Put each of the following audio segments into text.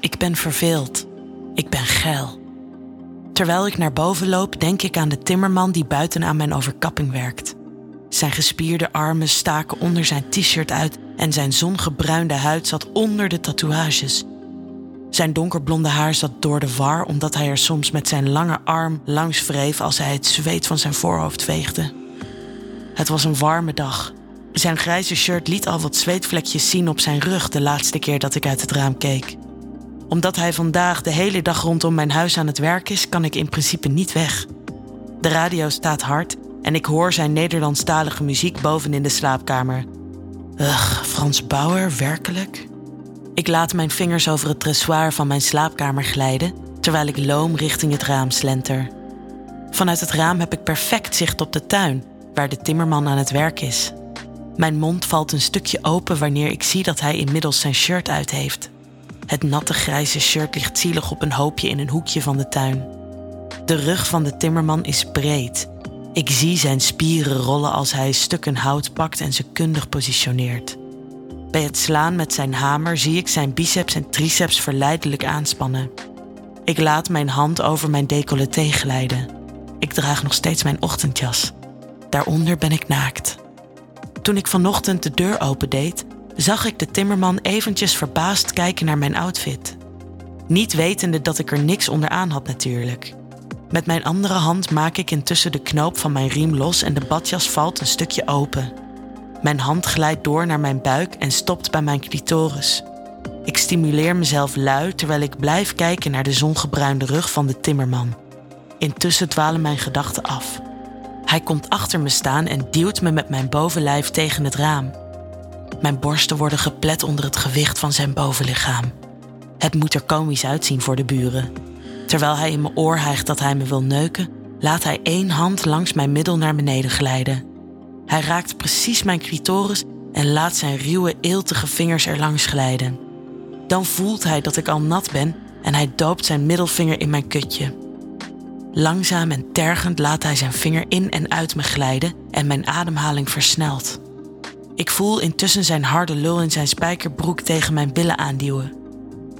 Ik ben verveeld. Ik ben geil. Terwijl ik naar boven loop, denk ik aan de timmerman die buiten aan mijn overkapping werkt. Zijn gespierde armen staken onder zijn t-shirt uit en zijn zongebruinde huid zat onder de tatoeages. Zijn donkerblonde haar zat door de war omdat hij er soms met zijn lange arm langs wreef als hij het zweet van zijn voorhoofd veegde. Het was een warme dag. Zijn grijze shirt liet al wat zweetvlekjes zien op zijn rug de laatste keer dat ik uit het raam keek. Omdat hij vandaag de hele dag rondom mijn huis aan het werk is, kan ik in principe niet weg. De radio staat hard en ik hoor zijn Nederlandstalige muziek boven in de slaapkamer. Ugh, Frans Bauer, werkelijk? Ik laat mijn vingers over het dressoir van mijn slaapkamer glijden terwijl ik loom richting het raam slenter. Vanuit het raam heb ik perfect zicht op de tuin, waar de timmerman aan het werk is. Mijn mond valt een stukje open wanneer ik zie dat hij inmiddels zijn shirt uit heeft. Het natte grijze shirt ligt zielig op een hoopje in een hoekje van de tuin. De rug van de timmerman is breed. Ik zie zijn spieren rollen als hij stukken hout pakt en ze kundig positioneert. Bij het slaan met zijn hamer zie ik zijn biceps en triceps verleidelijk aanspannen. Ik laat mijn hand over mijn decolleté glijden. Ik draag nog steeds mijn ochtendjas. Daaronder ben ik naakt. Toen ik vanochtend de deur opendeed, zag ik de timmerman eventjes verbaasd kijken naar mijn outfit. Niet wetende dat ik er niks onderaan had natuurlijk. Met mijn andere hand maak ik intussen de knoop van mijn riem los en de badjas valt een stukje open. Mijn hand glijdt door naar mijn buik en stopt bij mijn clitoris. Ik stimuleer mezelf lui terwijl ik blijf kijken naar de zongebruinde rug van de timmerman. Intussen dwalen mijn gedachten af. Hij komt achter me staan en duwt me met mijn bovenlijf tegen het raam. Mijn borsten worden geplet onder het gewicht van zijn bovenlichaam. Het moet er komisch uitzien voor de buren. Terwijl hij in mijn oor hijgt dat hij me wil neuken, laat hij één hand langs mijn middel naar beneden glijden. Hij raakt precies mijn clitoris en laat zijn ruwe, eeltige vingers er langs glijden. Dan voelt hij dat ik al nat ben en hij doopt zijn middelvinger in mijn kutje. Langzaam en tergend laat hij zijn vinger in en uit me glijden en mijn ademhaling versnelt. Ik voel intussen zijn harde lul in zijn spijkerbroek tegen mijn billen aanduwen.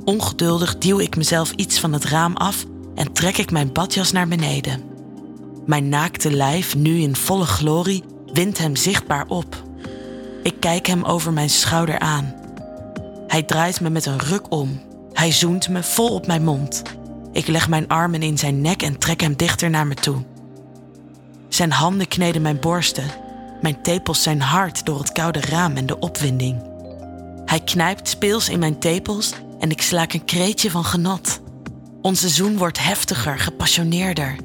Ongeduldig duw ik mezelf iets van het raam af en trek ik mijn badjas naar beneden. Mijn naakte lijf, nu in volle glorie, windt hem zichtbaar op. Ik kijk hem over mijn schouder aan. Hij draait me met een ruk om. Hij zoent me vol op mijn mond. Ik leg mijn armen in zijn nek en trek hem dichter naar me toe. Zijn handen kneden mijn borsten. Mijn tepels zijn hard door het koude raam en de opwinding. Hij knijpt speels in mijn tepels en ik slaak een kreetje van genot. Onze zoen wordt heftiger, gepassioneerder.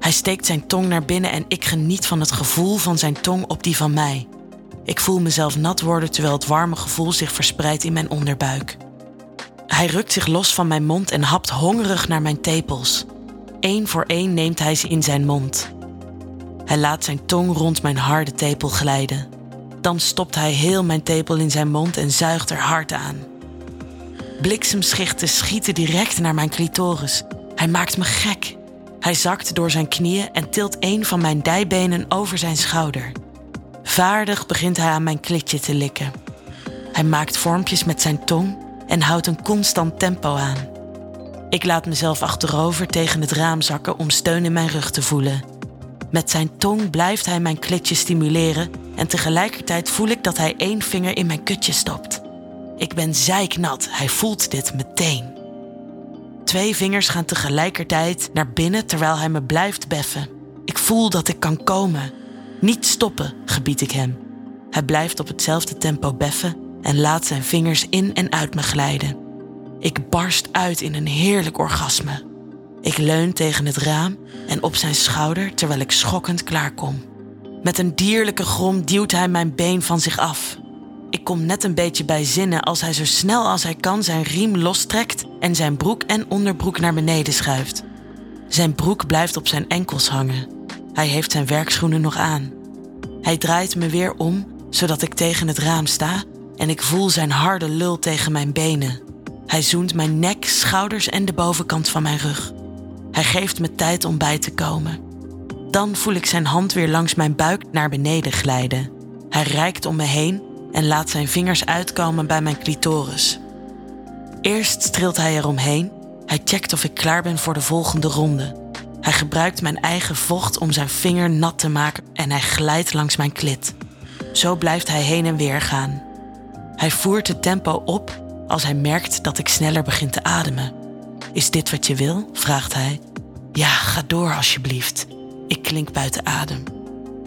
Hij steekt zijn tong naar binnen en ik geniet van het gevoel van zijn tong op die van mij. Ik voel mezelf nat worden terwijl het warme gevoel zich verspreidt in mijn onderbuik. Hij rukt zich los van mijn mond en hapt hongerig naar mijn tepels. Eén voor één neemt hij ze in zijn mond. Hij laat zijn tong rond mijn harde tepel glijden. Dan stopt hij heel mijn tepel in zijn mond en zuigt er hard aan. Bliksemschichten schieten direct naar mijn clitoris. Hij maakt me gek. Hij zakt door zijn knieën en tilt een van mijn dijbenen over zijn schouder. Vaardig begint hij aan mijn klitje te likken. Hij maakt vormpjes met zijn tong en houdt een constant tempo aan. Ik laat mezelf achterover tegen het raam zakken om steun in mijn rug te voelen. Met zijn tong blijft hij mijn klitje stimuleren en tegelijkertijd voel ik dat hij één vinger in mijn kutje stopt. Ik ben zeiknat, hij voelt dit meteen. Twee vingers gaan tegelijkertijd naar binnen terwijl hij me blijft beffen. Ik voel dat ik kan komen. Niet stoppen, gebied ik hem. Hij blijft op hetzelfde tempo beffen en laat zijn vingers in en uit me glijden. Ik barst uit in een heerlijk orgasme. Ik leun tegen het raam en op zijn schouder terwijl ik schokkend klaarkom. Met een dierlijke grom duwt hij mijn been van zich af. Ik kom net een beetje bij zinnen als hij zo snel als hij kan zijn riem lostrekt en zijn broek en onderbroek naar beneden schuift. Zijn broek blijft op zijn enkels hangen. Hij heeft zijn werkschoenen nog aan. Hij draait me weer om, zodat ik tegen het raam sta en ik voel zijn harde lul tegen mijn benen. Hij zoent mijn nek, schouders en de bovenkant van mijn rug. Hij geeft me tijd om bij te komen. Dan voel ik zijn hand weer langs mijn buik naar beneden glijden. Hij reikt om me heen en laat zijn vingers uitkomen bij mijn clitoris. Eerst streelt hij eromheen. Hij checkt of ik klaar ben voor de volgende ronde. Hij gebruikt mijn eigen vocht om zijn vinger nat te maken en hij glijdt langs mijn klit. Zo blijft hij heen en weer gaan. Hij voert het tempo op als hij merkt dat ik sneller begin te ademen. Is dit wat je wil? vraagt hij. Ja, ga door alsjeblieft. Ik klink buiten adem.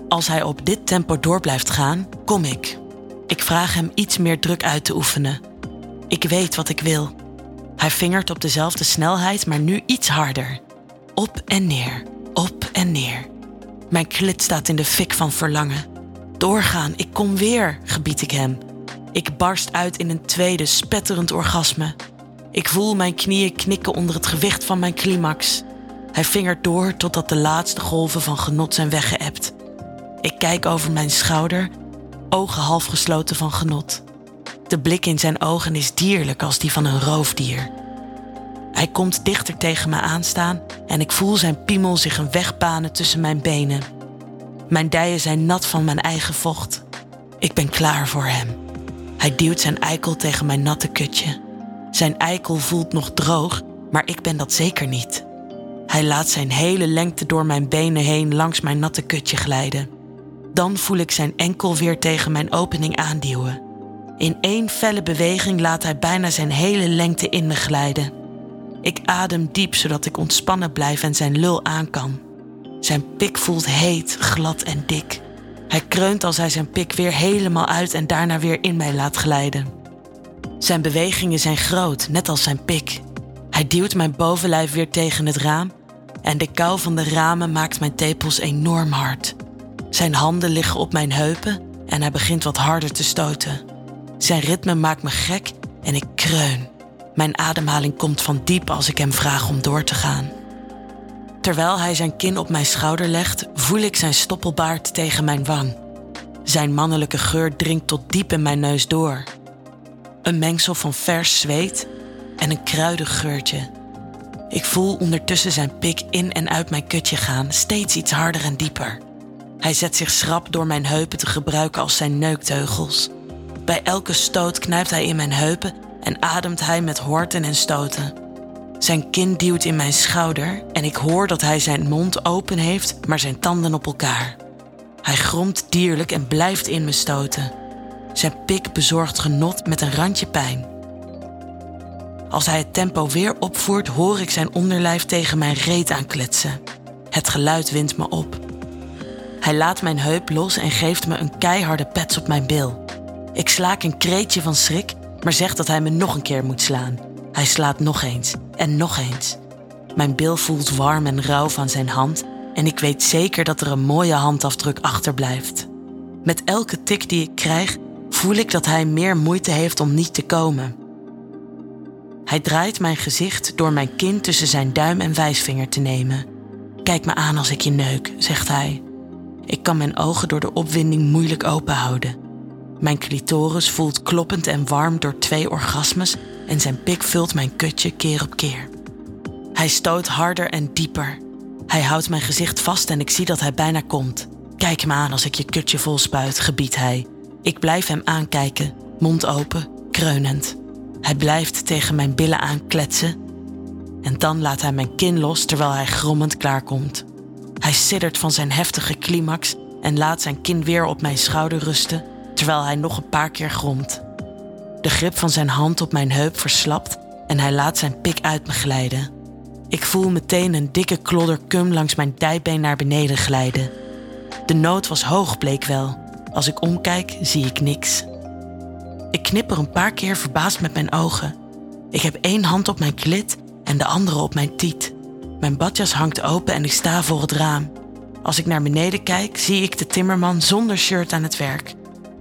Als hij op dit tempo door blijft gaan, kom ik. Ik vraag hem iets meer druk uit te oefenen. Ik weet wat ik wil. Hij vingert op dezelfde snelheid, maar nu iets harder. Op en neer, op en neer. Mijn klit staat in de fik van verlangen. Doorgaan, ik kom weer, gebied ik hem. Ik barst uit in een tweede spetterend orgasme. Ik voel mijn knieën knikken onder het gewicht van mijn climax. Hij vingert door totdat de laatste golven van genot zijn weggeëpt. Ik kijk over mijn schouder, ogen half gesloten van genot. De blik in zijn ogen is dierlijk als die van een roofdier. Hij komt dichter tegen me aanstaan en ik voel zijn piemel zich een weg banen tussen mijn benen. Mijn dijen zijn nat van mijn eigen vocht. Ik ben klaar voor hem. Hij duwt zijn eikel tegen mijn natte kutje. Zijn eikel voelt nog droog, maar ik ben dat zeker niet. Hij laat zijn hele lengte door mijn benen heen langs mijn natte kutje glijden. Dan voel ik zijn enkel weer tegen mijn opening aanduwen. In één felle beweging laat hij bijna zijn hele lengte in me glijden. Ik adem diep zodat ik ontspannen blijf en zijn lul aan kan. Zijn pik voelt heet, glad en dik. Hij kreunt als hij zijn pik weer helemaal uit en daarna weer in mij laat glijden. Zijn bewegingen zijn groot, net als zijn pik. Hij duwt mijn bovenlijf weer tegen het raam en de kou van de ramen maakt mijn tepels enorm hard. Zijn handen liggen op mijn heupen en hij begint wat harder te stoten. Zijn ritme maakt me gek en ik kreun. Mijn ademhaling komt van diep als ik hem vraag om door te gaan. Terwijl hij zijn kin op mijn schouder legt, voel ik zijn stoppelbaard tegen mijn wang. Zijn mannelijke geur dringt tot diep in mijn neus door. Een mengsel van vers zweet en een kruidig geurtje. Ik voel ondertussen zijn pik in en uit mijn kutje gaan, steeds iets harder en dieper. Hij zet zich schrap door mijn heupen te gebruiken als zijn neukteugels. Bij elke stoot knijpt hij in mijn heupen en ademt hij met horten en stoten. Zijn kin duwt in mijn schouder en ik hoor dat hij zijn mond open heeft, maar zijn tanden op elkaar. Hij gromt dierlijk en blijft in me stoten. Zijn pik bezorgt genot met een randje pijn. Als hij het tempo weer opvoert, hoor ik zijn onderlijf tegen mijn reet aankletsen. Het geluid wint me op. Hij laat mijn heup los en geeft me een keiharde pets op mijn bil. Ik slaak een kreetje van schrik, maar zegt dat hij me nog een keer moet slaan. Hij slaat nog eens en nog eens. Mijn bil voelt warm en rauw van zijn hand en ik weet zeker dat er een mooie handafdruk achterblijft. Met elke tik die ik krijg, voel ik dat hij meer moeite heeft om niet te komen. Hij draait mijn gezicht door mijn kin tussen zijn duim en wijsvinger te nemen. Kijk me aan als ik je neuk, zegt hij. Ik kan mijn ogen door de opwinding moeilijk open houden. Mijn clitoris voelt kloppend en warm door twee orgasmes en zijn pik vult mijn kutje keer op keer. Hij stoot harder en dieper. Hij houdt mijn gezicht vast en ik zie dat hij bijna komt. Kijk me aan als ik je kutje vol spuit, gebiedt hij. Ik blijf hem aankijken, mond open, kreunend. Hij blijft tegen mijn billen aankletsen en dan laat hij mijn kin los terwijl hij grommend klaarkomt. Hij siddert van zijn heftige climax en laat zijn kin weer op mijn schouder rusten terwijl hij nog een paar keer gromt. De grip van zijn hand op mijn heup verslapt en hij laat zijn pik uit me glijden. Ik voel meteen een dikke klodder cum langs mijn dijbeen naar beneden glijden. De nood was hoog, bleek wel. Als ik omkijk, zie ik niks. Ik knipper een paar keer verbaasd met mijn ogen. Ik heb één hand op mijn klit en de andere op mijn tiet. Mijn badjas hangt open en ik sta voor het raam. Als ik naar beneden kijk, zie ik de timmerman zonder shirt aan het werk.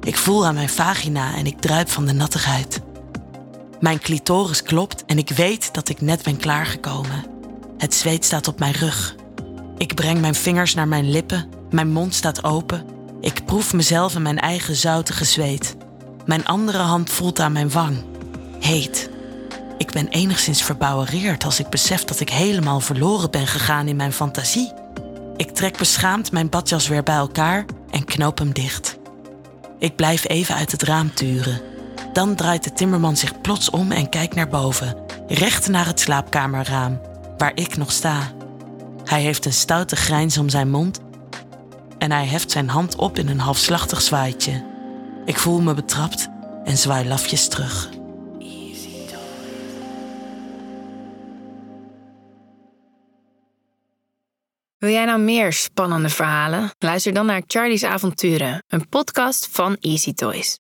Ik voel aan mijn vagina en ik druip van de nattigheid. Mijn clitoris klopt en ik weet dat ik net ben klaargekomen. Het zweet staat op mijn rug. Ik breng mijn vingers naar mijn lippen, mijn mond staat open. Ik proef mezelf in mijn eigen zoutige zweet. Mijn andere hand voelt aan mijn wang. Heet. Ik ben enigszins verbouwereerd als ik besef dat ik helemaal verloren ben gegaan in mijn fantasie. Ik trek beschaamd mijn badjas weer bij elkaar en knoop hem dicht. Ik blijf even uit het raam turen. Dan draait de timmerman zich plots om en kijkt naar boven, recht naar het slaapkamerraam, waar ik nog sta. Hij heeft een stoute grijns om zijn mond en hij heft zijn hand op in een halfslachtig zwaaitje. Ik voel me betrapt en zwaai lafjes terug. Wil jij nou meer spannende verhalen? Luister dan naar Charlie's Avonturen, een podcast van Easy Toys.